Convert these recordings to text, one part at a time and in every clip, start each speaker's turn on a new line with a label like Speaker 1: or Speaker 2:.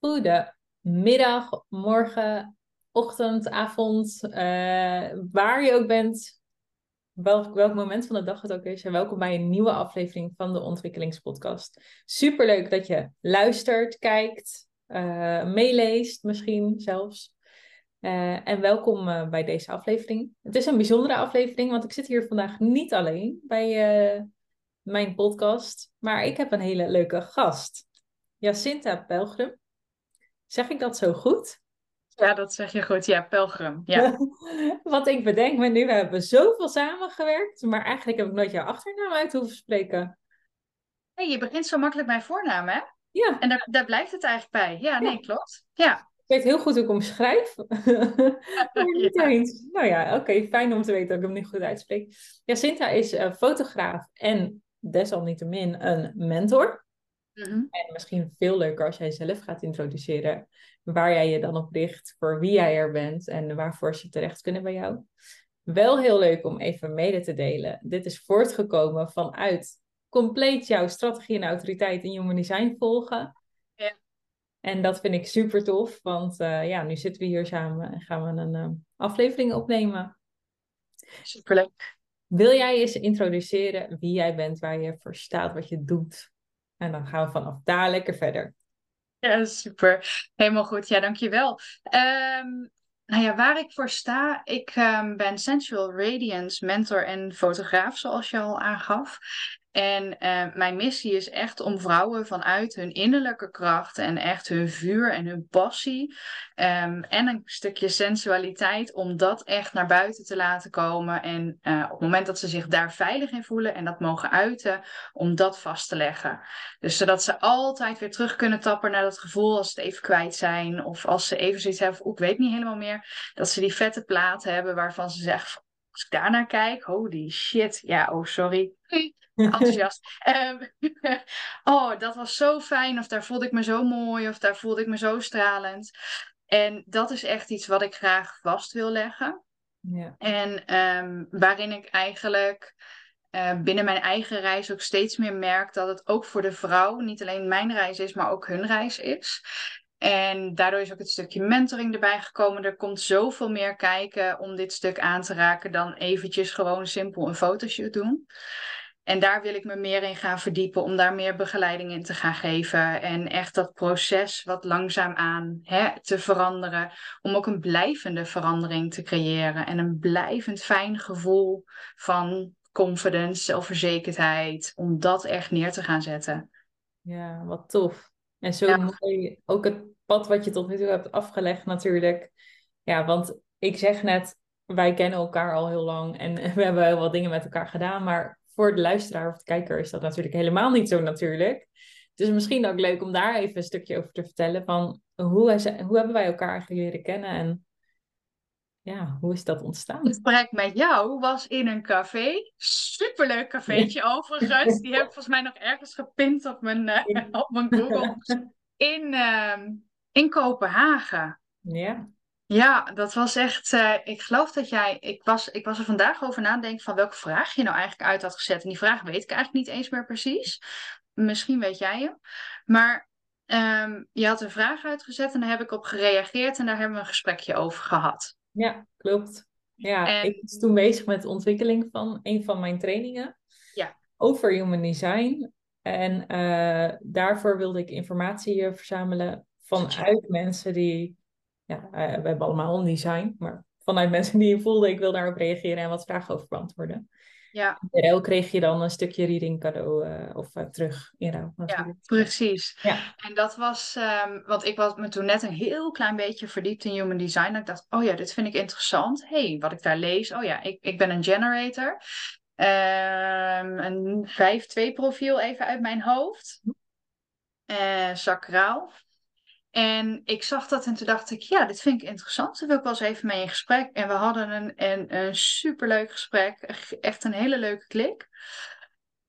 Speaker 1: Goedemiddag, morgen, ochtend, avond, uh, waar je ook bent, welk, welk moment van de dag het ook is. En welkom bij een nieuwe aflevering van de Ontwikkelingspodcast. Superleuk dat je luistert, kijkt, uh, meeleest misschien zelfs. Uh, en welkom bij deze aflevering. Het is een bijzondere aflevering, want ik zit hier vandaag niet alleen bij mijn podcast, maar ik heb een hele leuke gast. Jacinta Pelgrim. Zeg ik dat zo goed?
Speaker 2: Ja, dat zeg je goed. Ja, Pelgrim. Ja.
Speaker 1: Wat ik bedenk me nu, we hebben zoveel samengewerkt, maar eigenlijk heb ik nooit jouw achternaam uit hoeven spreken.
Speaker 2: Hey, je begint zo makkelijk mijn voornaam, hè?
Speaker 1: Ja.
Speaker 2: En daar, daar blijft het eigenlijk bij. Ja, nee, klopt. Ja.
Speaker 1: Ik weet heel goed hoe ik hem schrijf. niet ja. eens. Nou ja, oké, fijn om te weten dat ik hem niet goed uitspreek. Jacinta is uh, fotograaf en desalniettemin een mentor.
Speaker 2: Mhm.
Speaker 1: En misschien veel leuker als jij zelf gaat introduceren waar jij je dan op richt, voor wie jij er bent en waarvoor ze terecht kunnen bij jou. Wel heel leuk om even mede te delen. Dit is voortgekomen vanuit compleet jouw strategie en autoriteit in human design volgen.
Speaker 2: Ja.
Speaker 1: En dat vind ik super tof, want uh, ja, nu zitten we hier samen en gaan we een uh, aflevering opnemen.
Speaker 2: Superleuk.
Speaker 1: Wil jij eens introduceren wie jij bent, waar je voor staat, wat je doet? En dan gaan we vanaf daar lekker verder.
Speaker 2: Ja, super. Helemaal goed. Ja, dankjewel. Um, nou ja, waar ik voor sta, ik um, ben Sensual Radiance mentor en fotograaf, zoals je al aangaf. En uh, mijn missie is echt om vrouwen vanuit hun innerlijke kracht en echt hun vuur en hun passie um, en een stukje sensualiteit, om dat echt naar buiten te laten komen. En uh, op het moment dat ze zich daar veilig in voelen en dat mogen uiten, om dat vast te leggen. Dus zodat ze altijd weer terug kunnen tappen naar dat gevoel als ze het even kwijt zijn. Of als ze even zoiets hebben, ik weet niet helemaal meer, dat ze die vette plaat hebben waarvan ze zeggen, als ik daarnaar kijk, holy shit, ja, oh sorry enthousiast. um, oh, dat was zo fijn. Of daar voelde ik me zo mooi. Of daar voelde ik me zo stralend. En dat is echt iets wat ik graag vast wil leggen.
Speaker 1: Ja.
Speaker 2: En um, waarin ik eigenlijk uh, binnen mijn eigen reis ook steeds meer merk dat het ook voor de vrouw niet alleen mijn reis is, maar ook hun reis is. En daardoor is ook het stukje mentoring erbij gekomen. Er komt zoveel meer kijken om dit stuk aan te raken dan eventjes gewoon simpel een fotoshoot doen. En daar wil ik me meer in gaan verdiepen om daar meer begeleiding in te gaan geven. En echt dat proces wat langzaamaan hè, te veranderen. Om ook een blijvende verandering te creëren. En een blijvend fijn gevoel van confidence, zelfverzekerdheid. Om dat echt neer te gaan zetten.
Speaker 1: Ja, wat tof. En zo ja. mooi ook het pad wat je tot nu toe hebt afgelegd natuurlijk. Ja, want ik zeg net, wij kennen elkaar al heel lang en we hebben heel wat dingen met elkaar gedaan. Maar voor de luisteraar of de kijker is dat natuurlijk helemaal niet zo natuurlijk. Dus misschien ook leuk om daar even een stukje over te vertellen van hoe, hoe hebben wij elkaar eigenlijk leren kennen en ja, hoe is dat ontstaan?
Speaker 2: Het gesprek met jou was in een café. Superleuk cafeetje ja. overigens. Die heb ik volgens mij nog ergens gepint op mijn, uh, op mijn Google. In, uh, in Kopenhagen.
Speaker 1: Ja.
Speaker 2: Ja, dat was echt. Uh, ik geloof dat jij. Ik was, ik was er vandaag over nadenken van welke vraag je nou eigenlijk uit had gezet. En die vraag weet ik eigenlijk niet eens meer precies. Misschien weet jij hem. Maar um, je had een vraag uitgezet en daar heb ik op gereageerd en daar hebben we een gesprekje over gehad.
Speaker 1: Ja, klopt. Ja, en... ik was toen bezig met de ontwikkeling van een van mijn trainingen.
Speaker 2: Ja.
Speaker 1: Over human design. En uh, daarvoor wilde ik informatie verzamelen vanuit mensen die ja, uh, we hebben allemaal een design, maar vanuit mensen die je voelde, ik wil daarop reageren en wat vragen over beantwoorden.
Speaker 2: Ja.
Speaker 1: In ruil kreeg je dan een stukje reading cadeau uh, of uh, terug in ruil.
Speaker 2: Ja, precies.
Speaker 1: Ja.
Speaker 2: En dat was, um, want ik was me toen net een heel klein beetje verdiept in human design. En ik dacht, oh ja, dit vind ik interessant. hey, wat ik daar lees. Oh ja, ik, ik ben een generator. Um, een 5-2 profiel even uit mijn hoofd. Uh, sacraal. En ik zag dat en toen dacht ik, ja, dit vind ik interessant. Daar wil ik wel eens even mee in gesprek. En we hadden een, een, een superleuk gesprek. Echt een hele leuke klik.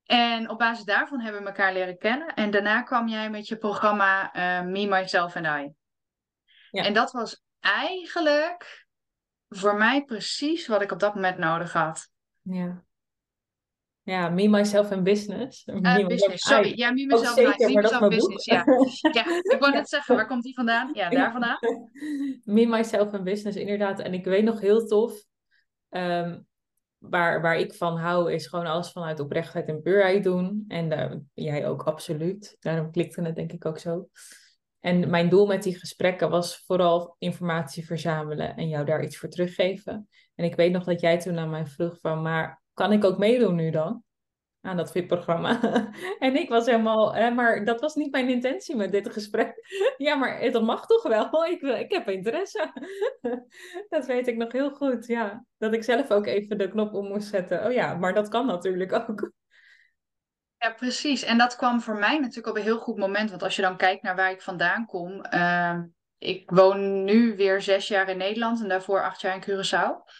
Speaker 2: En op basis daarvan hebben we elkaar leren kennen. En daarna kwam jij met je programma uh, Me, Myself and I.
Speaker 1: Ja.
Speaker 2: En dat was eigenlijk voor mij precies wat ik op dat moment nodig had.
Speaker 1: Ja. Ja, Me, Myself and Business.
Speaker 2: Uh, business, sorry. Ja, Me, Myself, me, myself Business. Ja. ja, ik wou net zeggen, waar komt die vandaan? Ja, daar vandaan.
Speaker 1: Me, Myself and Business, inderdaad. En ik weet nog heel tof, um, waar, waar ik van hou, is gewoon alles vanuit oprechtheid en puurheid doen. En uh, jij ook absoluut. Daarom klikte het denk ik ook zo. En mijn doel met die gesprekken was vooral informatie verzamelen en jou daar iets voor teruggeven. En ik weet nog dat jij toen aan mij vroeg van, maar kan ik ook meedoen nu dan? Aan dat VIP-programma. en ik was helemaal, hè, maar dat was niet mijn intentie met dit gesprek. ja, maar dat mag toch wel? Ik, ik heb interesse. dat weet ik nog heel goed, ja. Dat ik zelf ook even de knop om moest zetten. Oh ja, maar dat kan natuurlijk ook.
Speaker 2: Ja, precies. En dat kwam voor mij natuurlijk op een heel goed moment. Want als je dan kijkt naar waar ik vandaan kom. Uh, ik woon nu weer zes jaar in Nederland en daarvoor acht jaar in Curaçao.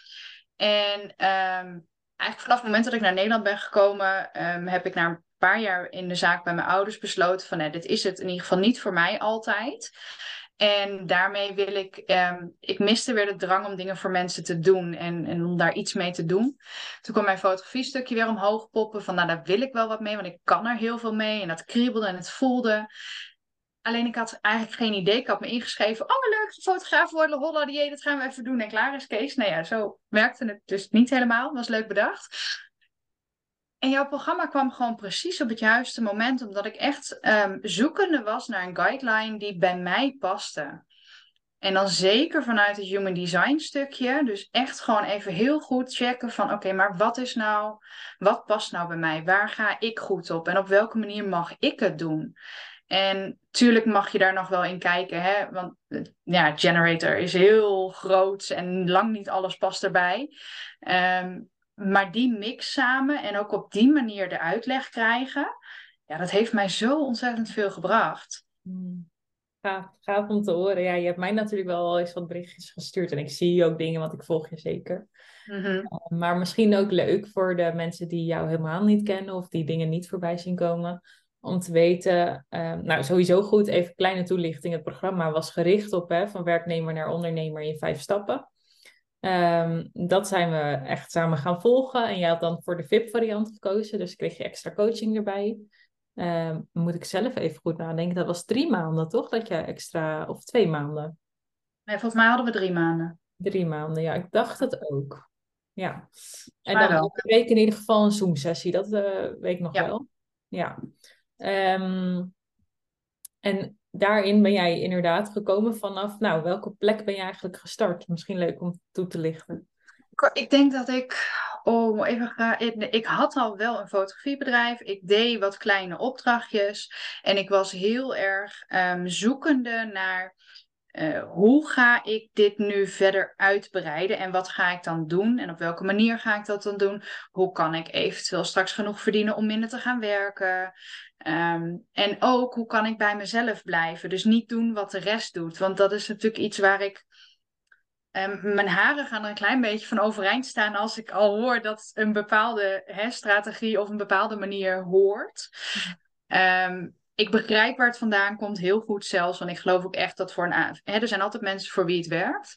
Speaker 2: En um, eigenlijk vanaf het moment dat ik naar Nederland ben gekomen, um, heb ik na een paar jaar in de zaak bij mijn ouders besloten van nee, dit is het in ieder geval niet voor mij altijd. En daarmee wil ik, um, ik miste weer de drang om dingen voor mensen te doen en, en om daar iets mee te doen. Toen kwam mijn fotografiestukje weer omhoog poppen van nou daar wil ik wel wat mee, want ik kan er heel veel mee en dat kriebelde en het voelde. Alleen ik had eigenlijk geen idee. Ik had me ingeschreven. Oh, fotograaf worden, holla, die, dat gaan we even doen. En klaar is Kees. Nou ja, zo werkte het dus niet helemaal. Was leuk bedacht. En jouw programma kwam gewoon precies op het juiste moment, omdat ik echt um, zoekende was naar een guideline die bij mij paste. En dan zeker vanuit het human design stukje. Dus echt gewoon even heel goed checken van oké, maar wat is nou, wat past nou bij mij? Waar ga ik goed op? En op welke manier mag ik het doen? En tuurlijk mag je daar nog wel in kijken, hè? want ja, Generator is heel groot en lang niet alles past erbij. Um, maar die mix samen en ook op die manier de uitleg krijgen, ja, dat heeft mij zo ontzettend veel gebracht.
Speaker 1: Hmm. Gaaf, gaaf om te horen. Ja, je hebt mij natuurlijk wel eens wat berichtjes gestuurd en ik zie ook dingen, want ik volg je zeker. Mm maar misschien ook leuk voor de mensen die jou helemaal niet kennen of die dingen niet voorbij zien komen om te weten, uh, nou sowieso goed, even kleine toelichting. Het programma was gericht op hè, van werknemer naar ondernemer in vijf stappen. Um, dat zijn we echt samen gaan volgen. En jij had dan voor de VIP-variant gekozen, dus kreeg je extra coaching erbij. Um, moet ik zelf even goed nadenken. Dat was drie maanden, toch? Dat je extra, of twee maanden?
Speaker 2: Nee, volgens mij hadden we drie maanden.
Speaker 1: Drie maanden, ja. Ik dacht het ook. Ja. En dan elke week in ieder geval een Zoom-sessie. Dat uh, weet ik nog wel. Ja. Um, en daarin ben jij inderdaad gekomen vanaf, nou, welke plek ben je eigenlijk gestart? Misschien leuk om toe te lichten.
Speaker 2: Ik denk dat ik, oh, even. Ik had al wel een fotografiebedrijf. Ik deed wat kleine opdrachtjes. En ik was heel erg um, zoekende naar uh, hoe ga ik dit nu verder uitbreiden en wat ga ik dan doen en op welke manier ga ik dat dan doen? Hoe kan ik eventueel straks genoeg verdienen om minder te gaan werken? Um, en ook hoe kan ik bij mezelf blijven? Dus niet doen wat de rest doet, want dat is natuurlijk iets waar ik. Um, mijn haren gaan er een klein beetje van overeind staan als ik al hoor dat een bepaalde hè, strategie of een bepaalde manier hoort. Um, ik begrijp waar het vandaan komt, heel goed zelfs. Want ik geloof ook echt dat voor een. Hè, er zijn altijd mensen voor wie het werkt.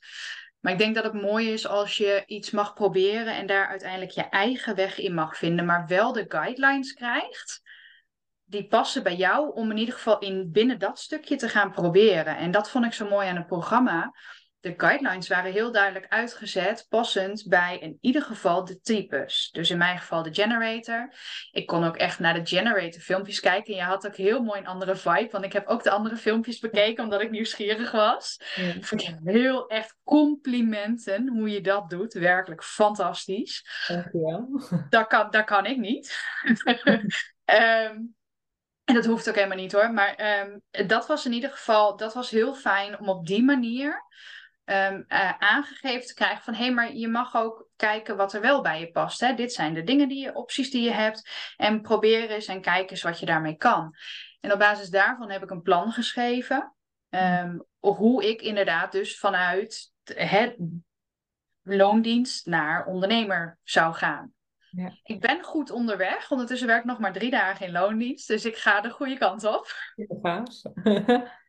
Speaker 2: Maar ik denk dat het mooi is als je iets mag proberen en daar uiteindelijk je eigen weg in mag vinden, maar wel de guidelines krijgt die passen bij jou om in ieder geval in binnen dat stukje te gaan proberen. En dat vond ik zo mooi aan het programma de guidelines waren heel duidelijk uitgezet, passend bij in ieder geval de types. Dus in mijn geval de generator. Ik kon ook echt naar de generator filmpjes kijken. En je had ook heel mooi een andere vibe, want ik heb ook de andere filmpjes bekeken omdat ik nieuwsgierig was. Ja. Ik vind heel echt complimenten hoe je dat doet. Werkelijk fantastisch.
Speaker 1: Dankjewel.
Speaker 2: Dat kan, dat kan ik niet. um, en dat hoeft ook helemaal niet hoor. Maar um, dat was in ieder geval, dat was heel fijn om op die manier um, uh, aangegeven te krijgen van hé, hey, maar je mag ook kijken wat er wel bij je past. Hè? Dit zijn de dingen die je, opties die je hebt. En probeer eens en kijk eens wat je daarmee kan. En op basis daarvan heb ik een plan geschreven. Um, hoe ik inderdaad dus vanuit het loondienst naar ondernemer zou gaan. Ja. Ik ben goed onderweg. Ondertussen werk ik nog maar drie dagen in loondienst. Dus ik ga de goede kant op.
Speaker 1: Ja,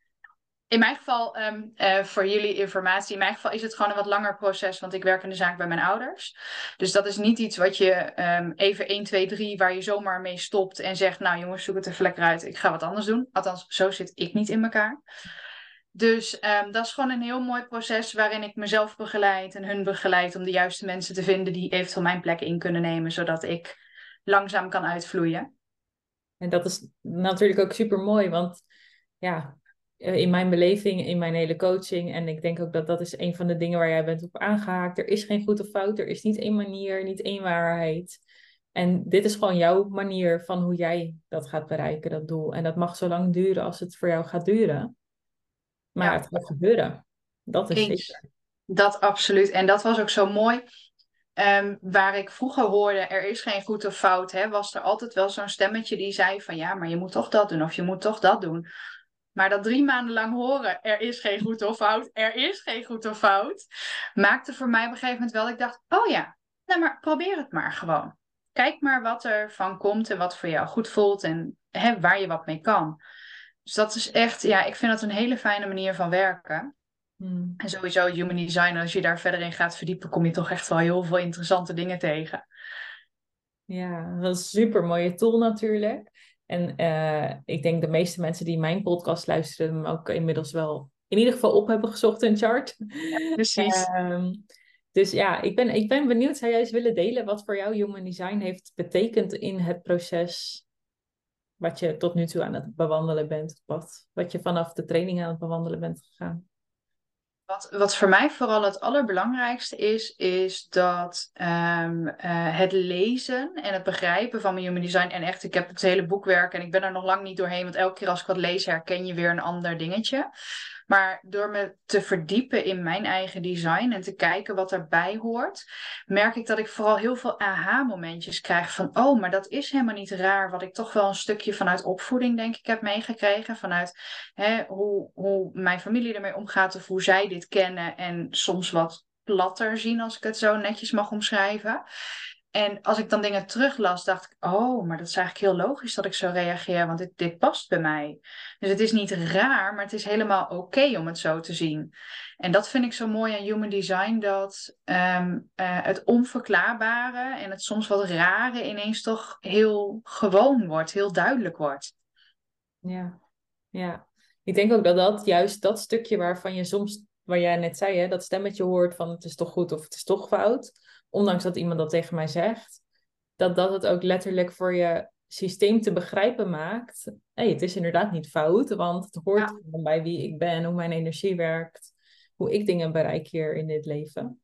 Speaker 2: in mijn geval, um, uh, voor jullie informatie, in mijn geval is het gewoon een wat langer proces, want ik werk in de zaak bij mijn ouders. Dus dat is niet iets wat je um, even 1, 2, 3, waar je zomaar mee stopt en zegt, nou jongens, zoek het even lekker uit, ik ga wat anders doen. Althans, zo zit ik niet in elkaar. Dus um, dat is gewoon een heel mooi proces waarin ik mezelf begeleid en hun begeleid om de juiste mensen te vinden die eventueel mijn plek in kunnen nemen, zodat ik langzaam kan uitvloeien.
Speaker 1: En dat is natuurlijk ook super mooi, want ja, eh, in mijn beleving, in mijn hele coaching. En ik denk ook dat dat is een van de dingen waar jij bent op aangehaakt. Er is geen goed of fout. Er is niet één manier, niet één waarheid. En dit is gewoon jouw manier van hoe jij dat gaat bereiken, dat doel. En dat mag zo lang duren als het voor jou gaat duren. Maar het gaat gebeuren. Dat is zeker.
Speaker 2: Dat absoluut. En dat was ook zo mooi. Um, waar ik vroeger hoorde, er is geen goed of fout, hè, was er altijd wel zo'n stemmetje die zei van ja, maar je moet toch dat doen of je moet toch dat doen. Maar dat drie maanden lang horen, er is geen goed of fout, er is geen goed of fout, maakte voor mij op een gegeven moment wel, ik dacht, oh ja, nou maar probeer het maar gewoon. Kijk maar wat er van komt en wat voor jou goed voelt en hè, waar je wat mee kan. Dus dat is echt, ja, ik vind dat een hele fijne manier van werken. Hmm. En sowieso human design, als je daar verder in gaat verdiepen, kom je toch echt wel heel veel interessante dingen tegen.
Speaker 1: Ja, dat is een super mooie tool natuurlijk. En uh, ik denk de meeste mensen die mijn podcast luisteren, hem ook inmiddels wel in ieder geval op hebben gezocht in chart.
Speaker 2: precies.
Speaker 1: um, dus ja, ik ben, ik ben benieuwd, zou jij eens willen delen wat voor jou Human Design heeft betekend in het proces wat je tot nu toe aan het bewandelen bent, wat, wat je vanaf de training aan het bewandelen bent gegaan?
Speaker 2: Wat, wat voor mij vooral het allerbelangrijkste is, is dat um, uh, het lezen en het begrijpen van mijn human design. En echt, ik heb het hele boekwerk en ik ben er nog lang niet doorheen, want elke keer als ik wat lees, herken je weer een ander dingetje. Maar door me te verdiepen in mijn eigen design en te kijken wat erbij hoort, merk ik dat ik vooral heel veel aha-momentjes krijg van, oh, maar dat is helemaal niet raar, wat ik toch wel een stukje vanuit opvoeding, denk ik, heb meegekregen. Vanuit hè, hoe, hoe mijn familie ermee omgaat of hoe zij dit kennen en soms wat platter zien, als ik het zo netjes mag omschrijven. En als ik dan dingen teruglas, dacht ik, oh, maar dat is eigenlijk heel logisch dat ik zo reageer, want dit, past bij mij. Dus het is niet raar, maar het is helemaal oké om het zo te zien. En dat vind ik zo mooi aan Human Design, dat um, uh, het onverklaarbare en het soms wat rare ineens toch heel gewoon wordt, heel duidelijk wordt.
Speaker 1: Ja, ja. Ik denk ook dat dat juist dat stukje waarvan je soms, waar jij net zei, hè, dat stemmetje hoort van het is toch goed of het is toch fout ondanks dat iemand dat tegen mij zegt, dat dat het ook letterlijk voor je systeem te begrijpen maakt. Hey, het is inderdaad niet fout, want het hoort ja. bij wie ik ben, hoe mijn energie werkt, hoe ik dingen bereik hier in dit leven.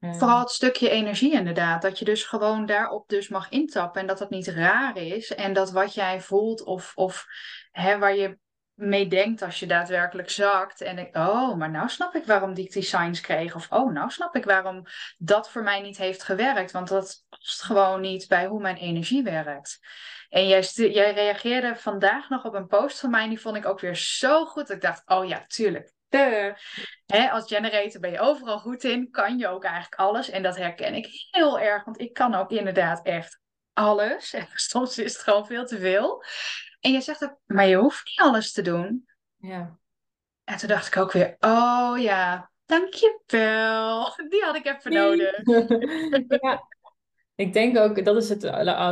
Speaker 2: Vooral het stukje energie inderdaad. Dat je dus gewoon daarop dus mag intappen. En dat dat niet raar is. En dat wat jij voelt of, of hè, waar je mee denkt als je daadwerkelijk zakt. En oh, maar nou snap ik waarom die designs kreeg. Of oh, nou snap ik waarom dat voor mij niet heeft gewerkt. Want dat past gewoon niet bij hoe mijn energie werkt. En jij, jij reageerde vandaag nog op een post van mij. Die vond ik ook weer zo goed. Ik dacht, oh ja, tuurlijk. Hè, als generator ben je overal goed in. Kan je ook eigenlijk alles. En dat herken ik heel erg. Want ik kan ook inderdaad echt alles. En soms is het gewoon veel te veel. En je zegt ook, maar je hoeft niet alles te doen.
Speaker 1: Ja.
Speaker 2: En toen dacht ik ook weer, oh ja, dankjewel. Die had ik even nodig.
Speaker 1: ja. Ik denk ook, dat is het,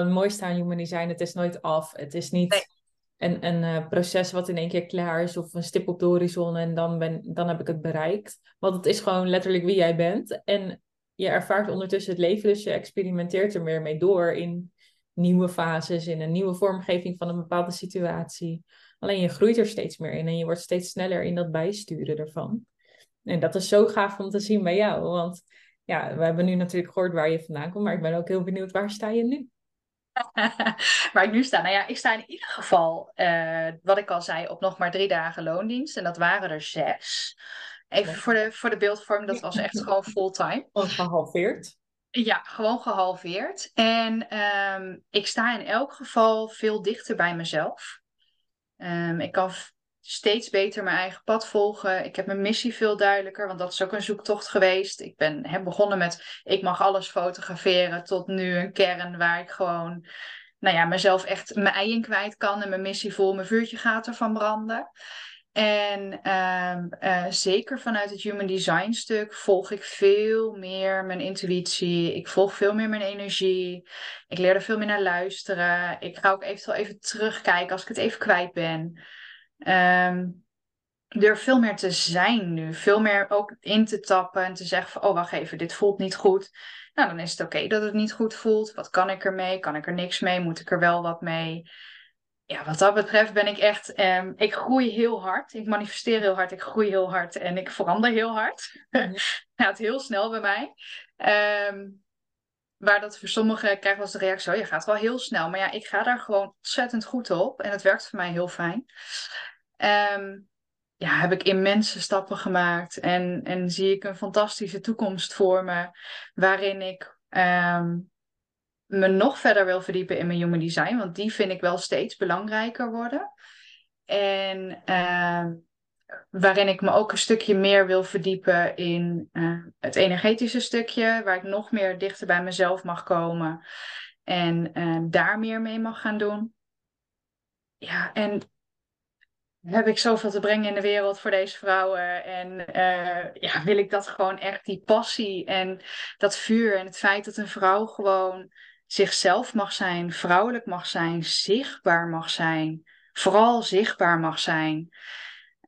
Speaker 1: mooiste aan human design. Het is nooit af. Het is niet een, een uh, proces wat in één keer klaar is of een stip op de horizon en dan, ben, dan heb ik het bereikt. Want het is gewoon letterlijk wie jij bent. En je ervaart ondertussen het leven, dus je experimenteert er meer mee door in nieuwe fases, in een nieuwe vormgeving van een bepaalde situatie. Alleen je groeit er steeds meer in en je wordt steeds sneller in dat bijsturen ervan. En dat is zo gaaf om te zien bij jou, want ja, we hebben nu natuurlijk gehoord waar je vandaan komt, maar ik ben ook heel benieuwd, waar sta je nu?
Speaker 2: waar ik nu sta? Nou ja, ik sta in ieder geval, uh, wat ik al zei, op nog maar drie dagen loondienst. En dat waren er zes. Even voor de, voor de beeldvorm, dat was echt gewoon fulltime.
Speaker 1: Gehalveerd.
Speaker 2: Ja, gewoon gehalveerd. En um, ik sta in elk geval veel dichter bij mezelf. Um, ik kan steeds beter mijn eigen pad volgen. Ik heb mijn missie veel duidelijker, want dat is ook een zoektocht geweest. Ik ben heb begonnen met ik mag alles fotograferen tot nu een kern waar ik gewoon nou ja, mezelf echt mijn ei in kwijt kan en mijn missie vol, mijn vuurtje gaat ervan branden. En ehm, eh, zeker vanuit het human design stuk volg ik veel meer mijn intuïtie. Ik volg veel meer mijn energie. Ik leer er veel meer naar luisteren. Ik ga ook eventueel even terugkijken als ik het even kwijt ben. Um, durf veel meer te zijn nu. Veel meer ook in te tappen en te zeggen van, oh wacht even, dit voelt niet goed. Nou, dan is het oké dat het niet goed voelt. Wat kan ik ermee? Kan ik er niks mee? Moet ik er wel wat mee? Ja, wat dat betreft ben ik echt, um, ik groei heel hard. Ik manifesteer heel hard, ik groei heel hard en ik verander heel hard. Het gaat heel snel bij mij. Um, waar dat voor sommigen krijg als de reactie, oh, je gaat wel heel snel. Maar ja, ik ga daar gewoon ontzettend goed op en het werkt voor mij heel fijn. Um, ja, heb ik immense stappen gemaakt en, en zie ik een fantastische toekomst voor me, waarin ik me nog verder wil verdiepen in mijn human design, want die vind ik wel steeds belangrijker worden. En uh, waarin ik me ook een stukje meer wil verdiepen in uh, het energetische stukje, waar ik nog meer dichter bij mezelf mag komen en uh, daar meer mee mag gaan doen. Ja, en heb ik zoveel te brengen in de wereld voor deze vrouwen. En uh, ja, wil ik dat gewoon echt, die passie en dat vuur en het feit dat een vrouw gewoon zichzelf mag zijn, vrouwelijk mag zijn, zichtbaar mag zijn, vooral zichtbaar mag zijn.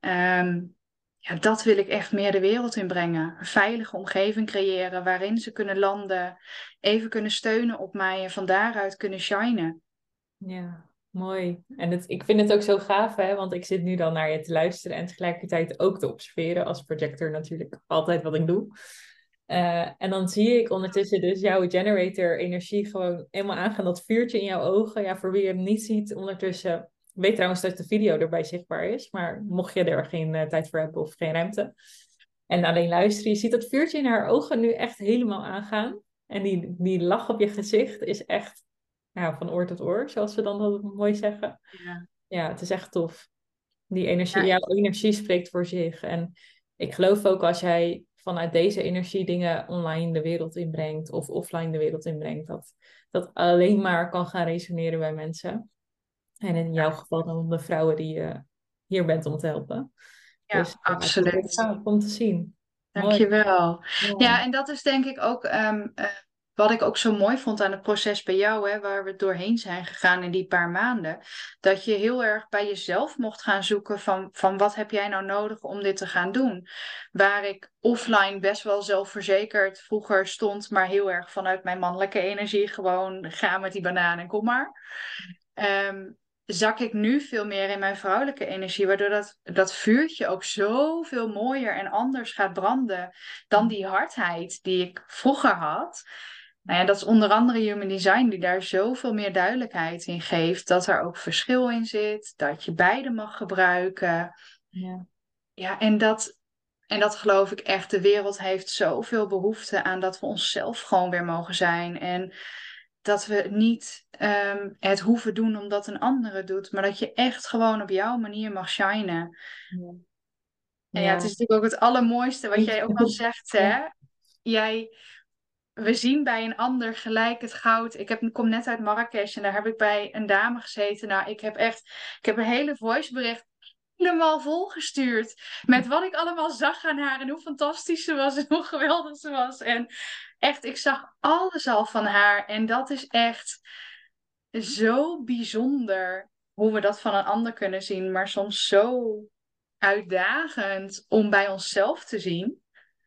Speaker 2: Um, ja, dat wil ik echt meer de wereld inbrengen. Een veilige omgeving creëren waarin ze kunnen landen, even kunnen steunen op mij en van daaruit kunnen shinen.
Speaker 1: Ja, mooi. En het, ik vind het ook zo gaaf, hè, want ik zit nu dan naar je te luisteren en tegelijkertijd ook te observeren als projector natuurlijk altijd wat ik doe. Uh, en dan zie ik ondertussen dus jouw generator energie gewoon helemaal aangaan. Dat vuurtje in jouw ogen. Ja, voor wie hem niet ziet ondertussen. Ik weet trouwens dat de video erbij zichtbaar is. Maar mocht je er geen uh, tijd voor hebben of geen ruimte. En alleen luisteren. Je ziet dat vuurtje in haar ogen nu echt helemaal aangaan. En die, die lach op je gezicht is echt ja, van oor tot oor. Zoals we dan dat mooi zeggen. Ja, ja het is echt tof. Die energie, ja. jouw energie spreekt voor zich. En ik geloof ook als jij vanuit deze energie dingen online de wereld inbrengt of offline de wereld inbrengt, dat dat alleen maar kan gaan resoneren bij mensen. En in jouw geval dan de vrouwen die je hier bent om te helpen.
Speaker 2: Ja, dus, absoluut.
Speaker 1: om te zien.
Speaker 2: Dankjewel. Ja. ja, en dat is denk ik ook um, wat ik ook zo mooi vond aan het proces bij jou, hè, waar we doorheen zijn gegaan in die paar maanden, dat je heel erg bij jezelf mocht gaan zoeken van, van wat heb jij nou nodig om dit te gaan doen. Waar ik offline best wel zelfverzekerd vroeger stond, maar heel erg vanuit mijn mannelijke energie gewoon ga met die banaan en kom maar. Um, zak ik nu veel meer in mijn vrouwelijke energie, waardoor dat, dat vuurtje ook zoveel mooier en anders gaat branden dan die hardheid die ik vroeger had. Nou ja, dat is onder andere Human Design die daar zoveel meer duidelijkheid in geeft. Dat er ook verschil in zit. Dat je beide mag gebruiken. Ja, ja en, dat, en dat geloof ik echt. De wereld heeft zoveel behoefte aan dat we onszelf gewoon weer mogen zijn. En dat we niet um, het hoeven doen omdat een andere doet. Maar dat je echt gewoon op jouw manier mag shinen. Ja. En ja, het is natuurlijk ook het allermooiste wat jij ook al zegt. Hè? Jij we zien bij een ander gelijk het goud. Ik, heb, kom net uit Marrakesh en daar heb ik bij een dame gezeten. Nou, ik heb echt, ik heb een hele voicebericht helemaal volgestuurd. Met wat ik allemaal zag aan haar en hoe fantastisch ze was en hoe geweldig ze was. En echt, ik zag alles al van haar. En dat is echt zo bijzonder hoe we dat van een ander kunnen zien. Maar soms zo uitdagend om bij onszelf te zien.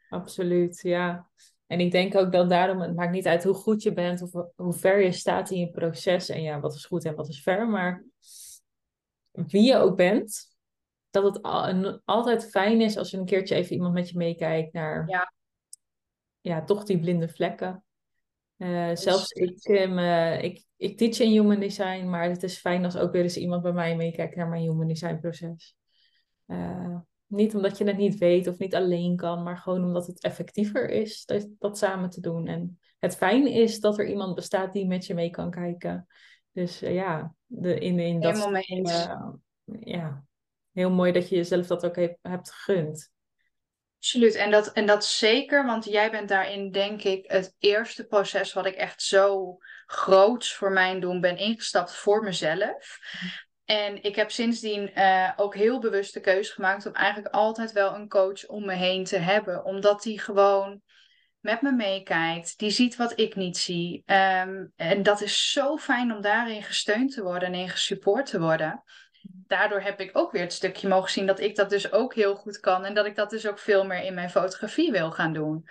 Speaker 1: Absoluut, ja. En ik denk ook dat daarom, het maakt niet uit hoe goed je bent of hoe ver je staat in je proces. En ja, wat is goed en wat is ver. Maar wie je ook bent, dat het altijd fijn is als je een keertje even iemand met je meekijkt naar ja, ja toch die blinde vlekken. Uh, zelfs ik, um, ik, ik teach in human design, maar het is fijn als ook weer eens iemand bij mij meekijkt naar mijn human design proces. Uh, niet omdat je het niet weet of niet alleen kan, maar gewoon omdat het effectiever is dat, dat samen te doen. En het fijn is dat er iemand bestaat die met je mee kan kijken. Dus uh, ja, de, in, in dat uh, ja, heel mooi dat je jezelf dat ook hebt gegund.
Speaker 2: Absoluut. En dat, en dat zeker, want jij bent daarin, denk ik, het eerste proces wat ik echt zo groots voor mijn doen ben ingestapt voor mezelf. En ik heb sindsdien uh, ook heel bewust de keuze gemaakt om eigenlijk altijd wel een coach om me heen te hebben. Omdat die gewoon met me meekijkt, die ziet wat ik niet zie. Ehm, en dat is zo fijn om daarin gesteund te worden en in gesupport te worden. Daardoor heb ik ook weer het stukje mogen zien dat ik dat dus ook heel goed kan en dat ik dat dus ook veel meer in mijn fotografie wil gaan doen.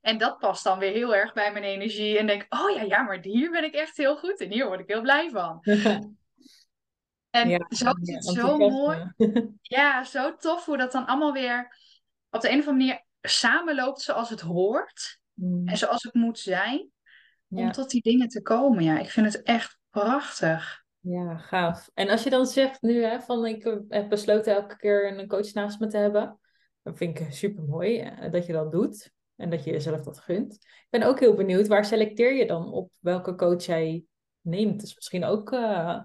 Speaker 2: En dat past dan weer heel erg bij mijn energie en denk, oh ja, ja, maar hier ben ik echt heel goed en hier word ik heel blij van. en zo is het zo mooi. Ja, zo tof hoe dat dan allemaal weer op de een of andere manier samenloopt zoals het hoort mm. en zoals het moet zijn om tot die dingen te komen. Ja, ik vind het echt prachtig.
Speaker 1: Ja, gaaf. En als je dan zegt nu hè, van ik heb besloten elke keer een coach naast me te hebben, dan vind ik super mooi eh, dat je dat doet en dat je jezelf dat gunt. Ik ben ook heel benieuwd, waar selecteer je dan op welke coach jij neemt? Dat is misschien ook uh,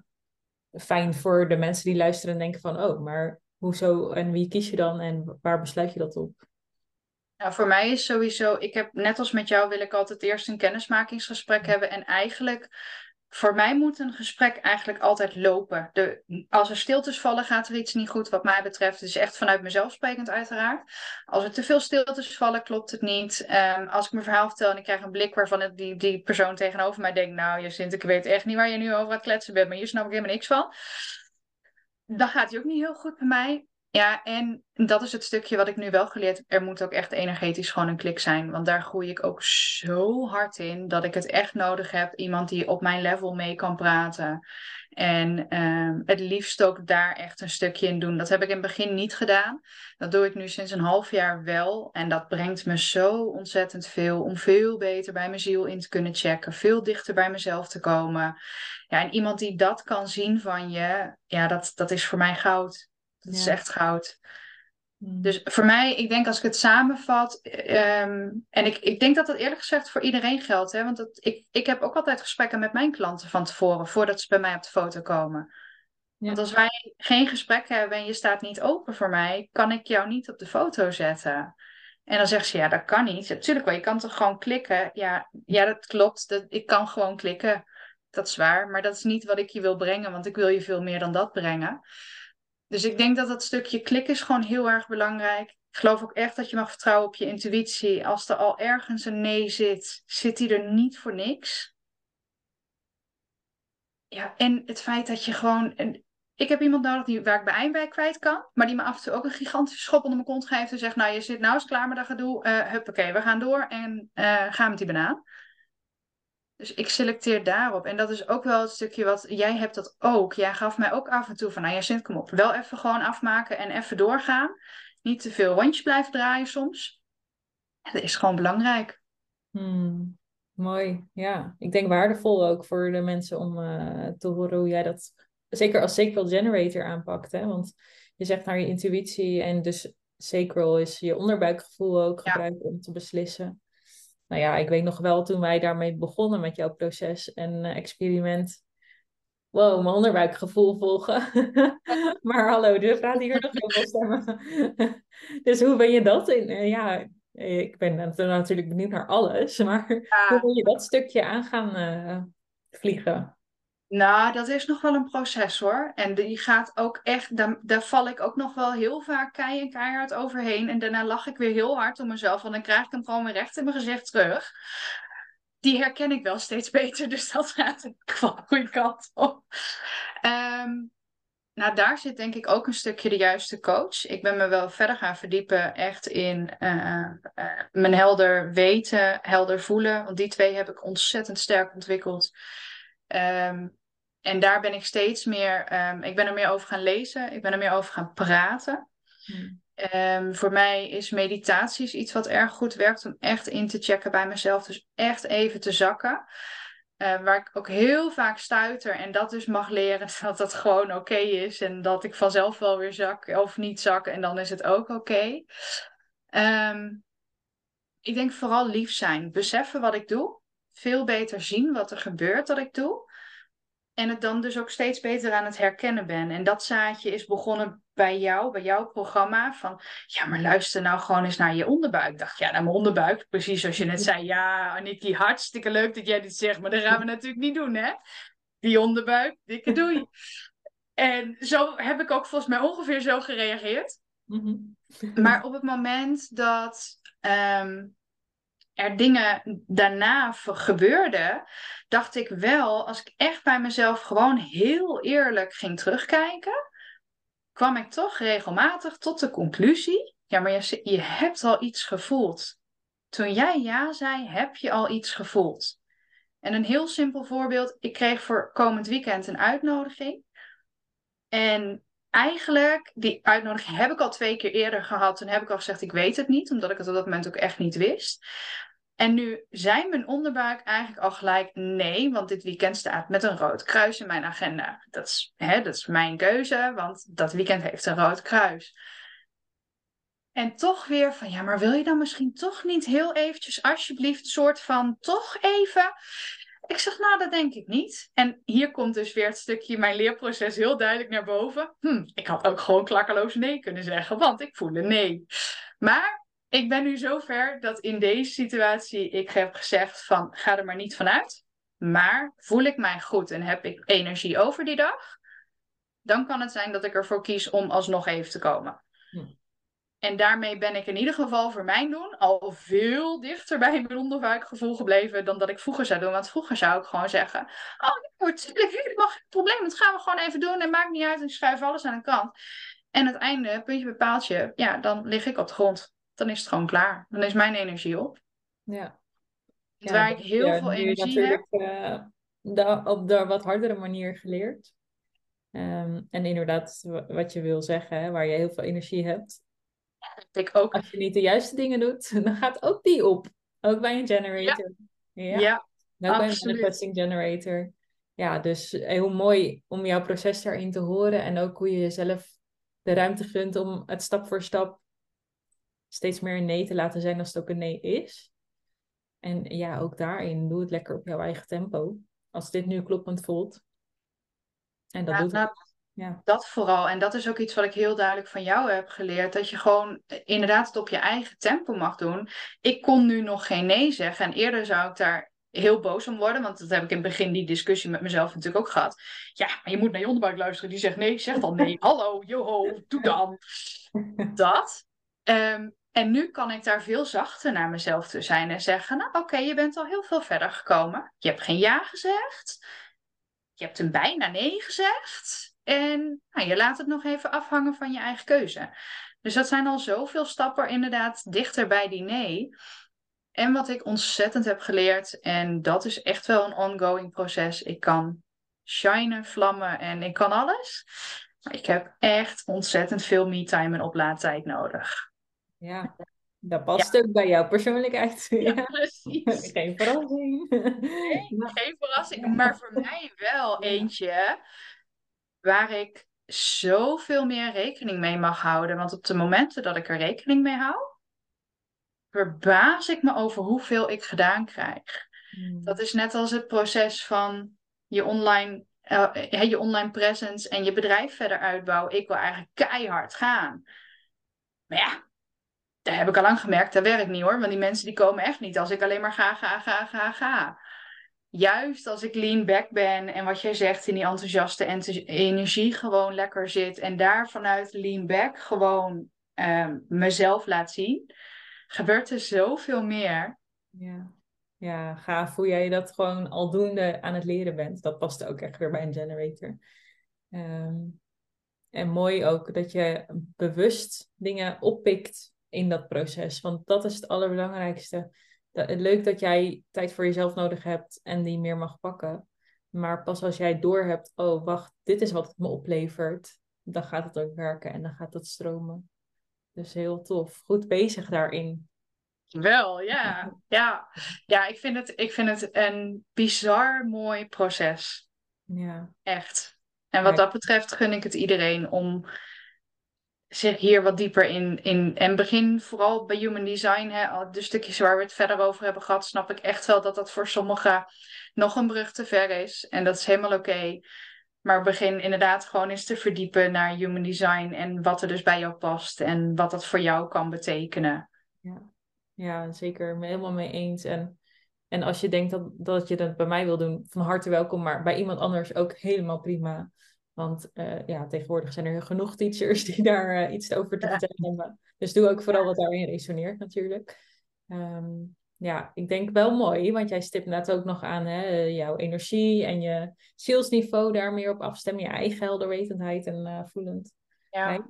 Speaker 1: fijn voor de mensen die luisteren en denken van, oh, maar hoezo en wie kies je dan en waar besluit je dat op?
Speaker 2: Nou, voor mij is sowieso, ik heb net als met jou wil ik altijd eerst een kennismakingsgesprek hebben. En eigenlijk, voor mij moet een gesprek eigenlijk altijd lopen. De, als er stiltes vallen, gaat er iets niet goed wat mij betreft. Het is echt vanuit mezelf sprekend uiteraard. Als er te veel stiltes vallen, klopt het niet. Um, als ik mijn verhaal vertel en ik krijg een blik waarvan die, die persoon tegenover mij denkt... Nou, Jacint, ik weet echt niet waar je nu over het kletsen bent, maar hier snap ik helemaal niks van. Dan gaat hij ook niet heel goed bij mij. Ja, en dat is het stukje wat ik nu wel geleerd heb. Er moet ook echt energetisch gewoon een klik zijn. Want daar groei ik ook zo hard in dat ik het echt nodig heb. Iemand die op mijn level mee kan praten. En uh, het liefst ook daar echt een stukje in doen. Dat heb ik in het begin niet gedaan. Dat doe ik nu sinds een half jaar wel. En dat brengt me zo ontzettend veel om veel beter bij mijn ziel in te kunnen checken. Veel dichter bij mezelf te komen. Ja, en iemand die dat kan zien van je, ja, dat, dat is voor mij goud. Dat is echt goud. Hmm. Dus voor mij, ik denk als ik het samenvat, ehm, en ik, ik denk dat dat eerlijk gezegd voor iedereen geldt, hè, want dat, ik, ik heb ook altijd gesprekken met mijn klanten van tevoren, voordat ze bij mij op de foto komen. Want als wij geen gesprek hebben en je staat niet open voor mij, kan ik jou niet op de foto zetten. En dan zegt ze, ja, dat kan niet. Natuurlijk wel, je kan toch gewoon klikken? Ja, ja dat klopt. Dat, ik kan gewoon klikken. Dat is waar. Maar dat is niet wat ik je wil brengen, want ik wil je veel meer dan dat brengen. Dus ik denk dat dat stukje klik is gewoon heel erg belangrijk. Ik geloof ook echt dat je mag vertrouwen op je intuïtie. Als er al ergens een nee zit, zit die er niet voor niks. Ja, en het feit dat je gewoon. Ik heb iemand nodig die, waar ik mijn bij kwijt kan, maar die me af en toe ook een gigantische schop onder mijn kont geeft en zegt: Nou, je zit nou eens klaar met dat gedoe. Uh, huppakee, we gaan door en uh, gaan met die banaan. Dus ik selecteer daarop. En dat is ook wel het stukje wat jij hebt dat ook. Jij gaf mij ook af en toe van, nou Jacint, kom op. Wel even gewoon afmaken en even doorgaan. Niet te veel rondjes blijven draaien soms. En dat is gewoon belangrijk.
Speaker 1: Hmm, mooi, ja. Ik denk waardevol ook voor de mensen om uh, te horen hoe jij dat, zeker als sacral generator aanpakt. Hè? Want je zegt naar je intuïtie en dus sacral is je onderbuikgevoel ook gebruiken om te beslissen nou ja, ik weet nog wel toen wij daarmee begonnen met jouw proces en uh, experiment. Wow, mijn onderbuikgevoel volgen. maar hallo, er gaat hier nog heel veel stemmen. dus hoe ben je dat in? Uh, ja, ik ben natuurlijk benieuwd naar alles. Maar hoe wil je dat stukje aan gaan uh, vliegen?
Speaker 2: Nou, dat is nog wel een proces hoor. En die gaat ook echt, daar, val ik ook nog wel heel vaak kei en keihard overheen. En daarna lach ik weer heel hard om mezelf, want dan krijg ik hem gewoon weer recht in mijn gezicht terug. Die herken ik wel steeds beter, dus dat gaat geval de goede kant op. Ehm, nou, daar zit denk ik ook een stukje de juiste coach. Ik ben me wel verder gaan verdiepen echt in uh, uh, mijn helder weten, helder voelen. Want die twee heb ik ontzettend sterk ontwikkeld. Um, en daar ben ik steeds meer, um, ik ben er meer over gaan lezen, ik ben er meer over gaan praten. Um, voor mij is meditatie iets wat erg goed werkt om echt in te checken bij mezelf. Dus echt even te zakken. Waar ik ook heel vaak stuiter en dat dus mag leren dat dat gewoon oké is. En dat ik vanzelf wel weer zak of niet zak en dan is het ook oké. Ik denk vooral lief zijn. Beseffen wat ik doe. Veel beter zien wat er gebeurt dat ik doe. En het dan dus ook steeds beter aan het herkennen ben. En dat zaadje is begonnen bij jou, bij jouw programma. Van ja, maar luister nou gewoon eens naar je onderbuik. Ik dacht, ja, naar mijn onderbuik. Precies zoals je net zei. Ja, Aniki, hartstikke leuk dat jij dit zegt. Maar dat gaan we natuurlijk niet doen, hè? Die onderbuik, dikke doei. En zo heb ik ook volgens mij ongeveer zo gereageerd.
Speaker 1: Mhm.
Speaker 2: Maar op het moment dat ehm, er dingen daarna gebeurden, dacht ik wel, als ik echt bij mezelf gewoon heel eerlijk ging terugkijken, kwam ik toch regelmatig tot de conclusie: ja, maar je, je hebt al iets gevoeld. Toen jij ja zei, heb je al iets gevoeld. En een heel simpel voorbeeld: ik kreeg voor komend weekend een uitnodiging. En eigenlijk, die uitnodiging heb ik al twee keer eerder gehad. Toen heb ik al gezegd, ik weet het niet, omdat ik het op dat moment ook echt niet wist. En nu zei mijn onderbuik eigenlijk al gelijk nee, want dit weekend staat met een rood kruis in mijn agenda. Dat is, hè, dat is mijn keuze, want dat weekend heeft een rood kruis. En toch weer van, ja, maar wil je dan misschien toch niet heel eventjes, alsjeblieft, soort van, toch even ik zeg, nou, dat denk ik niet. En hier komt dus weer het stukje mijn leerproces heel duidelijk naar boven. Hm, ik had ook gewoon klakkeloos nee kunnen zeggen, want ik voelde nee. Maar ik ben nu zover dat in deze situatie ik heb gezegd van, ga er maar niet vanuit. Maar voel ik mij goed en heb ik energie over die dag, dan kan het zijn dat ik ervoor kies om alsnog even te komen. Hm. En daarmee ben ik in ieder geval voor mijn doen al veel dichter bij mijn onderbuikgevoel gebleven dan dat ik vroeger zou doen. Want vroeger zou ik gewoon zeggen: Oh, natuurlijk, helemaal geen probleem. Dat gaan we gewoon even doen. En maakt niet uit. Ik schuif alles aan de kant. En het einde, puntje bij paaltje, ja, dan lig ik op de grond. Dan is het gewoon klaar. Dan is mijn energie op.
Speaker 1: Ja.
Speaker 2: ja waar ik heel veel energie heb.
Speaker 1: Uh, op de wat hardere manier geleerd. Um, en inderdaad, wat je wil zeggen, waar je heel veel energie hebt,
Speaker 2: ik ook.
Speaker 1: Als je niet de juiste dingen doet, dan gaat ook die op. Ook bij een generator.
Speaker 2: Ja, ja.
Speaker 1: ook bij een manifesting generator. Ja, dus heel mooi om jouw proces daarin te horen. En ook hoe je jezelf de ruimte gunt om het stap voor stap steeds meer een nee te laten zijn als het ook een nee is. En ja, ook daarin, doe het lekker op jouw eigen tempo. Als dit nu kloppend voelt. En dat doet het. Ja.
Speaker 2: Dat vooral. En dat is ook iets wat ik heel duidelijk van jou heb geleerd. Dat je gewoon inderdaad het op je eigen tempo mag doen. Ik kon nu nog geen nee zeggen. En eerder zou ik daar heel boos om worden. Want dat heb ik in het begin die discussie met mezelf natuurlijk ook gehad. Ja, maar je moet naar je onderbuik luisteren. Die zegt nee, zeg dan nee. Hallo, joho, doe dan. Dat. Ehm, en nu kan ik daar veel zachter naar mezelf te zijn. En zeggen, nou oké, je bent al heel veel verder gekomen. Je hebt geen ja gezegd. Je hebt een bijna nee gezegd. En nou, je laat het nog even afhangen van je eigen keuze. Dus dat zijn al zoveel stappen inderdaad dichter bij die nee. En wat ik ontzettend heb geleerd, en dat is echt wel een ongoing proces. Ik kan shinen, vlammen en ik kan alles. Maar ik heb echt ontzettend veel me-time en oplaadtijd nodig.
Speaker 1: Ja, dat past ook bij jouw persoonlijkheid.
Speaker 2: Ja, precies.
Speaker 1: geen verrassing.
Speaker 2: Nee, geen verrassing. Maar voor mij wel eentje waar ik zoveel meer rekening mee mag houden. Want op de momenten dat ik er rekening mee hou, verbaas ik me over hoeveel ik gedaan krijg. Hmm. Dat is net als het proces van je online, uh, je online presence en je bedrijf verder uitbouwen. Ik wil eigenlijk keihard gaan. Maar ja, daar heb ik al lang gemerkt, dat werkt niet hoor. Want die mensen die komen echt niet als ik alleen maar ga, ga, ga, ga, ga juist als ik lean back ben en wat jij zegt in die enthousiaste energie gewoon lekker zit en daar vanuit lean back gewoon um, mezelf laat zien, gebeurt er zoveel meer.
Speaker 1: Ja. ja, gaaf hoe jij dat gewoon aldoende aan het leren bent. Dat past ook echt weer bij een generator. Um, en mooi ook dat je bewust dingen oppikt in dat proces, want dat is het allerbelangrijkste leuk dat jij tijd voor jezelf nodig hebt en die meer mag pakken. Maar pas als jij doorhebt, oh wacht, dit is wat het me oplevert, dan gaat het ook werken en dan gaat het stromen. Dus heel tof. Goed bezig daarin.
Speaker 2: Wel, ja. Ja, ja ik, vind het, ik vind het een bizar mooi proces.
Speaker 1: Ja.
Speaker 2: Echt. En wat dat betreft gun ik het iedereen om zich hier wat dieper in, in. En begin vooral bij human design, hè, de stukjes waar we het verder over hebben gehad, snap ik echt wel dat dat voor sommigen nog een brug te ver is. En dat is helemaal oké. Maar begin inderdaad gewoon eens te verdiepen naar human design en wat er dus bij jou past en wat dat voor jou kan betekenen.
Speaker 1: Ja, ja zeker. Me helemaal mee eens. En, en als je denkt dat, dat je dat bij mij wil doen, van harte welkom, maar bij iemand anders ook helemaal prima. Want uh, ja, tegenwoordig zijn er genoeg teachers die daar uh, iets over te vertellen hebben. Dus doe ook vooral wat daarin resoneert natuurlijk. Um, ja, ik denk wel mooi, want jij stipt net ook nog aan hè, jouw energie en je zielsniveau daar meer op afstemmen, je eigen helderwetendheid en uh, voelend. Ja.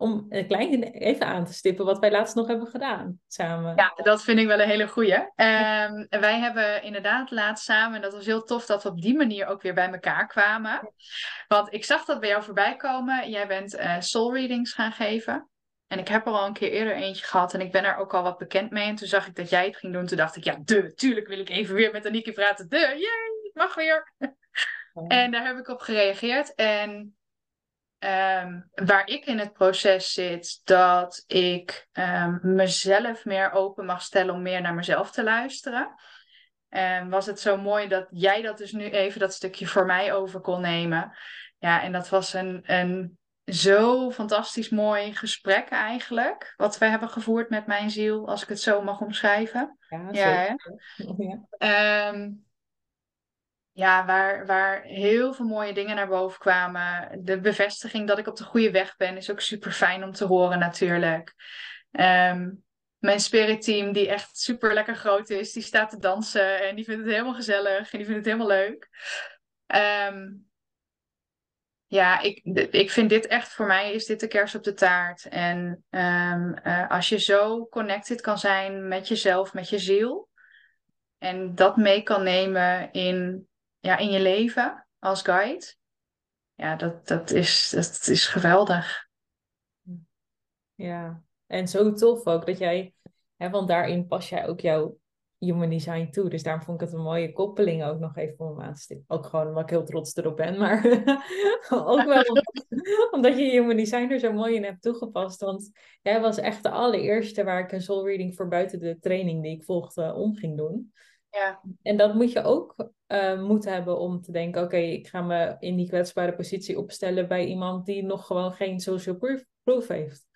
Speaker 1: Om een klein even aan te stippen wat wij laatst nog hebben gedaan samen.
Speaker 2: Ja, dat vind ik wel een hele goeie. Um, wij hebben inderdaad laatst samen, en dat was heel tof dat we op die manier ook weer bij elkaar kwamen. Want ik zag dat bij jou voorbij komen. Jij bent uh, soul readings gaan geven. En ik heb er al een keer eerder eentje gehad en ik ben er ook al wat bekend mee. En toen zag ik dat jij het ging doen. Toen dacht ik, ja, de, tuurlijk wil ik even weer met Anieke praten. De, jee, mag weer. En daar heb ik op gereageerd. En um, waar ik in het proces zit, dat ik um, mezelf meer open mag stellen om meer naar mezelf te luisteren. En was het zo mooi dat jij dat dus nu even dat stukje voor mij over kon nemen. Ja, en dat was een, een zo fantastisch mooi gesprek eigenlijk. Wat we hebben gevoerd met mijn ziel, als ik het zo mag omschrijven. Ja, ja, ja. Ja waar, waar heel veel mooie dingen naar boven kwamen. De bevestiging dat ik op de goede weg ben is ook super fijn om te horen natuurlijk. Um, mijn spirit team, die echt super lekker groot is, die staat te dansen en die vindt het helemaal gezellig en die vindt het helemaal leuk. Um, ja, ik, ik vind dit echt voor mij is dit de kers op de taart. En um, uh, als je zo connected kan zijn met jezelf, met je ziel. En dat mee kan nemen in, ja, in je leven als guide. Ja, dat, dat, is, dat is geweldig.
Speaker 1: Ja, en zo tof ook dat jij, hè, want daarin pas jij ook jouw human design toe. Dus daarom vond ik het een mooie koppeling ook nog even om aan te stippen. Ook gewoon omdat ik heel trots erop ben, maar ook wel omdat je human design er zo mooi in hebt toegepast. Want jij was echt de allereerste waar ik een soul reading voor buiten de training die ik volgde om ging doen. En dat moet je ook uh, moeten hebben om te denken, oké, ik ga me in die kwetsbare positie opstellen bij iemand die nog gewoon geen social proof, heeft.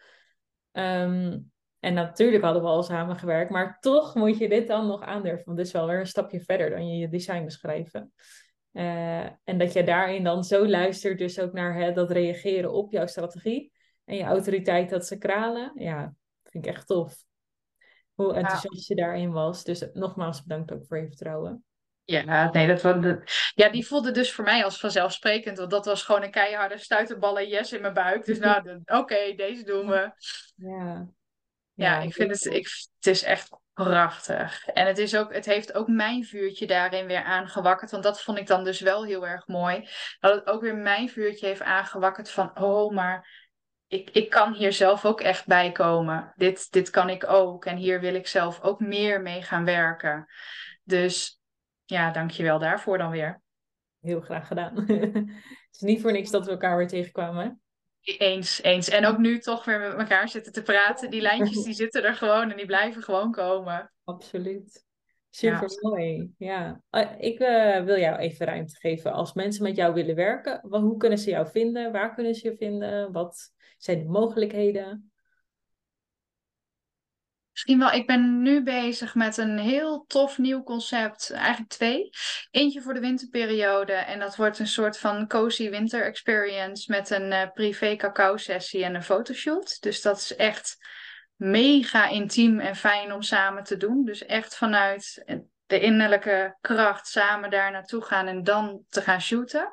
Speaker 1: Um, en natuurlijk hadden we al samengewerkt, maar toch moet je dit dan nog aandurven. Want dit is wel weer een stapje verder dan je je design beschrijven. Uh, en dat je daarin dan zo luistert, dus ook naar hè, dat reageren op jouw strategie. En je autoriteit, dat ze kralen. Ja, vind ik echt tof. Hoe enthousiast je daarin was. Dus nogmaals bedankt ook voor je vertrouwen.
Speaker 2: Ja, nee, dat ja, die voelde dus voor mij als vanzelfsprekend. Want dat was gewoon een keiharde stuiterballen yes in mijn buik. Dus nou, oké, deze doen we. Ja. Ja, ik vind het, ik, het is echt prachtig. En het, is ook, het heeft ook mijn vuurtje daarin weer aangewakkerd. Want dat vond ik dan dus wel heel erg mooi. Dat het ook weer mijn vuurtje heeft aangewakkerd van... Oh, maar ik, ik kan hier zelf ook echt bij komen. Dit, dit kan ik ook. En hier wil ik zelf ook meer mee gaan werken. Dus ja, dankjewel daarvoor dan weer.
Speaker 1: Heel graag gedaan. het is niet voor niks dat we elkaar weer tegenkwamen.
Speaker 2: Eens, eens. En ook nu toch weer met elkaar zitten te praten. Die lijntjes die zitten er gewoon en die blijven gewoon komen.
Speaker 1: Absoluut. Super mooi. Ja. Eh, ik uh, wil jou even ruimte geven. Als mensen met jou willen werken, hoe kunnen ze jou vinden? Waar kunnen ze je vinden? Wat zijn de mogelijkheden?
Speaker 2: Misschien wel, ik ben nu bezig met een heel tof nieuw concept. Eigenlijk twee. Eentje voor de winterperiode. En dat wordt een soort van cozy winter experience met een uh, privé cacao sessie en een fotoshoot. Dus dat is echt mega intiem en fijn om samen te doen. Dus echt vanuit de innerlijke kracht samen daar naartoe gaan en dan te gaan shooten.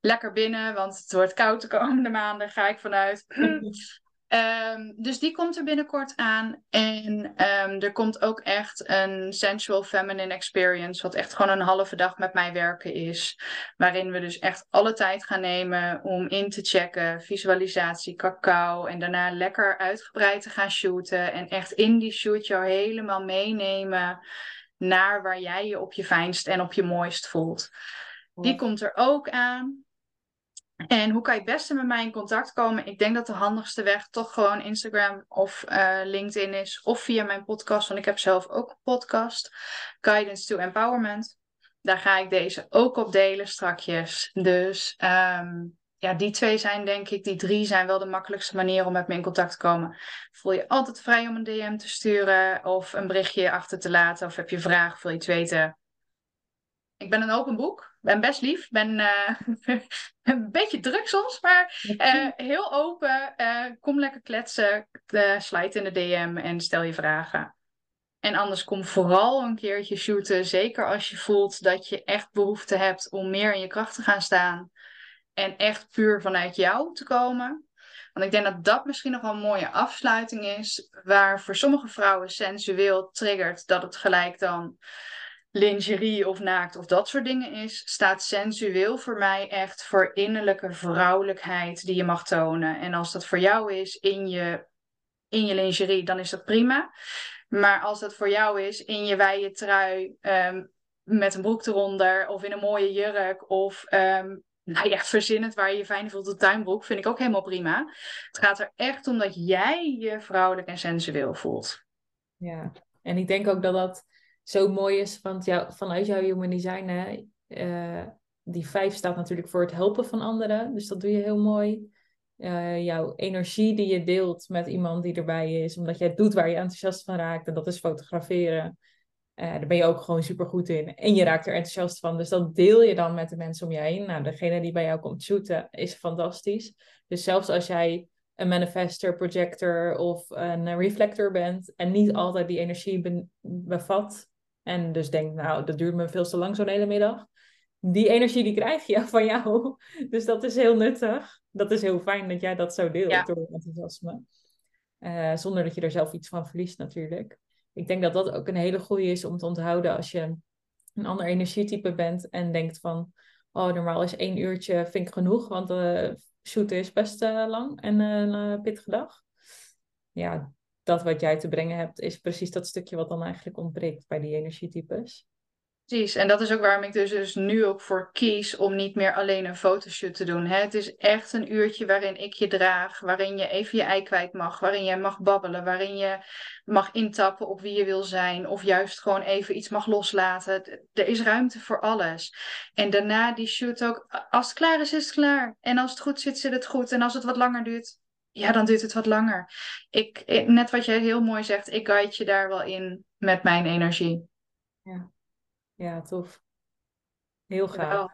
Speaker 2: Lekker binnen, want het wordt koud de komende maanden, ga ik vanuit. Um, dus die komt er binnenkort aan. En um, er komt ook echt een sensual feminine experience, wat echt gewoon een halve dag met mij werken is. Waarin we dus echt alle tijd gaan nemen om in te checken, visualisatie, cacao. En daarna lekker uitgebreid te gaan shooten. En echt in die shoot jou helemaal meenemen naar waar jij je op je fijnst en op je mooist voelt. Die komt er ook aan. En hoe kan je het beste met mij in contact komen? Ik denk dat de handigste weg toch gewoon Instagram of uh, LinkedIn is. Of via mijn podcast, want ik heb zelf ook een podcast. Guidance to Empowerment. Daar ga ik deze ook op delen strakjes. Dus um, ja, die twee zijn denk ik, die drie zijn wel de makkelijkste manier om met me in contact te komen. Voel je altijd vrij om een DM te sturen of een berichtje achter te laten. Of heb je vragen wil je iets weten? Ik ben een open boek. Ben best lief, ben uh, een beetje druk soms, maar uh, heel open. Uh, kom lekker kletsen, slide in de DM en stel je vragen. En anders kom vooral een keertje shooten, zeker als je voelt dat je echt behoefte hebt om meer in je kracht te gaan staan. En echt puur vanuit jou te komen. Want ik denk dat dat misschien nog wel een mooie afsluiting is, waar voor sommige vrouwen sensueel triggert dat het gelijk dan lingerie of naakt of dat soort dingen is, staat sensueel voor mij echt voor innerlijke vrouwelijkheid die je mag tonen. En als dat voor jou is in je, in je lingerie, dan is dat prima. Maar als dat voor jou is in je wijde trui ehm, met een broek eronder of in een mooie jurk of um, nou ja, verzin het waar je je fijn voelt, de tuinbroek, vind ik ook helemaal prima. Het gaat er echt om dat jij je vrouwelijk en sensueel voelt.
Speaker 1: Ja, en ik denk ook dat dat zo mooi is want jou, vanuit jouw human design. Hè? Uh, die vijf staat natuurlijk voor het helpen van anderen, dus dat doe je heel mooi. Uh, jouw energie die je deelt met iemand die erbij is, omdat jij doet waar je enthousiast van raakt, en dat is fotograferen. Uh, daar ben je ook gewoon super goed in. En je raakt er enthousiast van. Dus dat deel je dan met de mensen om je heen. Nou, degene die bij jou komt shooten is fantastisch. Dus zelfs als jij een manifester, projector of een reflector bent en niet altijd die energie bevat. En dus denkt, nou, dat duurt me veel te lang zo'n hele middag. Die energie die krijg je van jou. Dus dat is heel nuttig. Dat is heel fijn dat jij dat zo deelt door enthousiasme. Uh, zonder dat je er zelf iets van verliest natuurlijk ik denk dat dat ook een hele goede is om te onthouden als je een ander energietype bent en denkt van, oh, normaal is één uurtje vind ik genoeg, want de shoot is best uh, lang en een uh, pittige dag. Ja, dat wat jij te brengen hebt is precies dat stukje wat dan eigenlijk ontbreekt bij die energietypes.
Speaker 2: Precies, en dat is ook waarom ik dus, dus nu ook voor kies om niet meer alleen een fotoshoot te doen. Hè? Het is echt een uurtje waarin ik je draag, waarin je even je ei kwijt mag, waarin je mag babbelen, waarin je mag intappen op wie je wil zijn, of juist gewoon even iets mag loslaten. Er is ruimte voor alles. En daarna die shoot ook, als het klaar is, is het klaar. En als het goed zit, zit het goed. En als het wat langer duurt, ja, dan duurt het wat langer. Ik, net wat jij heel mooi zegt, ik guide je daar wel in met mijn energie.
Speaker 1: Ja. Ja, tof. Heel graag.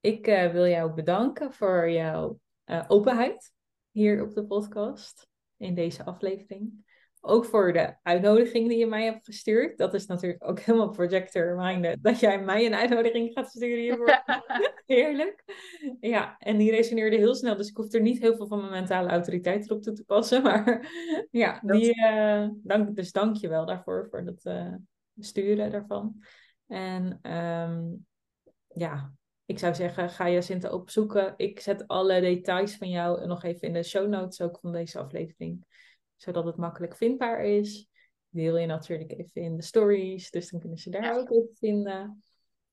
Speaker 1: Ik uh, wil jou bedanken voor jouw uh, openheid hier op de podcast in deze aflevering. Ook voor de uitnodiging die je mij hebt gestuurd. Dat is natuurlijk ook helemaal projector minded. Dat jij mij een uitnodiging gaat sturen hiervoor. Heerlijk. Ja, en die resoneerde heel snel. Dus ik hoef er niet heel veel van mijn mentale autoriteit erop toe te passen. Maar ja, die, uh, dank, dus dank je wel daarvoor. Voor dat, sturen daarvan. En ehm, ja, ik zou zeggen, ga Jacinta opzoeken. Ik zet alle details van jou nog even in de show notes ook van deze aflevering. Zodat het makkelijk vindbaar is. Deel je natuurlijk even in de stories. Dus dan kunnen ze daar ook even vinden.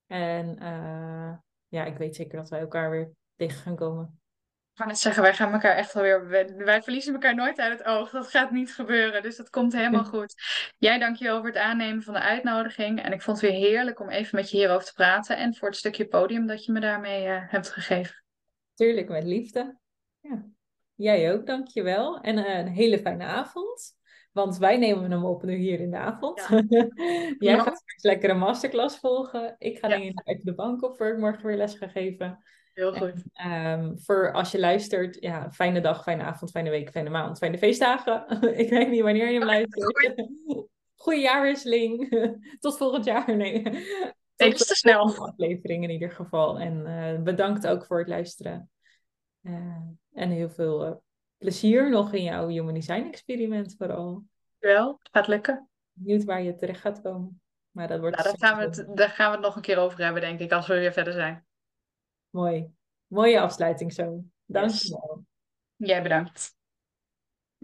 Speaker 1: En uh, ja, ik weet zeker dat wij elkaar weer tegen gaan komen
Speaker 2: ga net zeggen, wij gaan elkaar echt wel weer. Wij verliezen elkaar nooit uit het oog. Dat gaat niet gebeuren. Dus dat komt helemaal goed. Jij dankjewel voor het aannemen van de uitnodiging. En ik vond het weer heerlijk om even met je hierover te praten. En voor het stukje podium dat je me daarmee uh, hebt gegeven.
Speaker 1: Tuurlijk, met liefde. Ja. Jij ook, dankjewel. En uh, een hele fijne avond. Want wij nemen hem op nu hier in de avond. Ja. Jij gaat straks lekker een masterclass volgen. Ik ga ja. uit de bank op voor ik morgen weer les ga geven.
Speaker 2: Heel goed.
Speaker 1: Ehm, voor als je luistert, ja, fijne dag, fijne avond, fijne week, fijne maand, fijne feestdagen. ik weet niet wanneer je hem luistert. Goeie jaarwisseling. Tot volgend jaar. Nee.
Speaker 2: Te snel.
Speaker 1: aflevering in ieder geval. En uh, bedankt ook voor het luisteren. Uh, en heel veel uh, plezier nog in jouw Human Design experiment vooral.
Speaker 2: Wel, gaat lukken.
Speaker 1: Benieuwd waar je terecht gaat komen. Maar dat wordt
Speaker 2: nou, daar, gaan we het, daar gaan we het nog een keer over hebben, denk ik, als we weer verder zijn.
Speaker 1: Mooi. Mooie afsluiting zo. Dank je wel.
Speaker 2: Jij bedankt.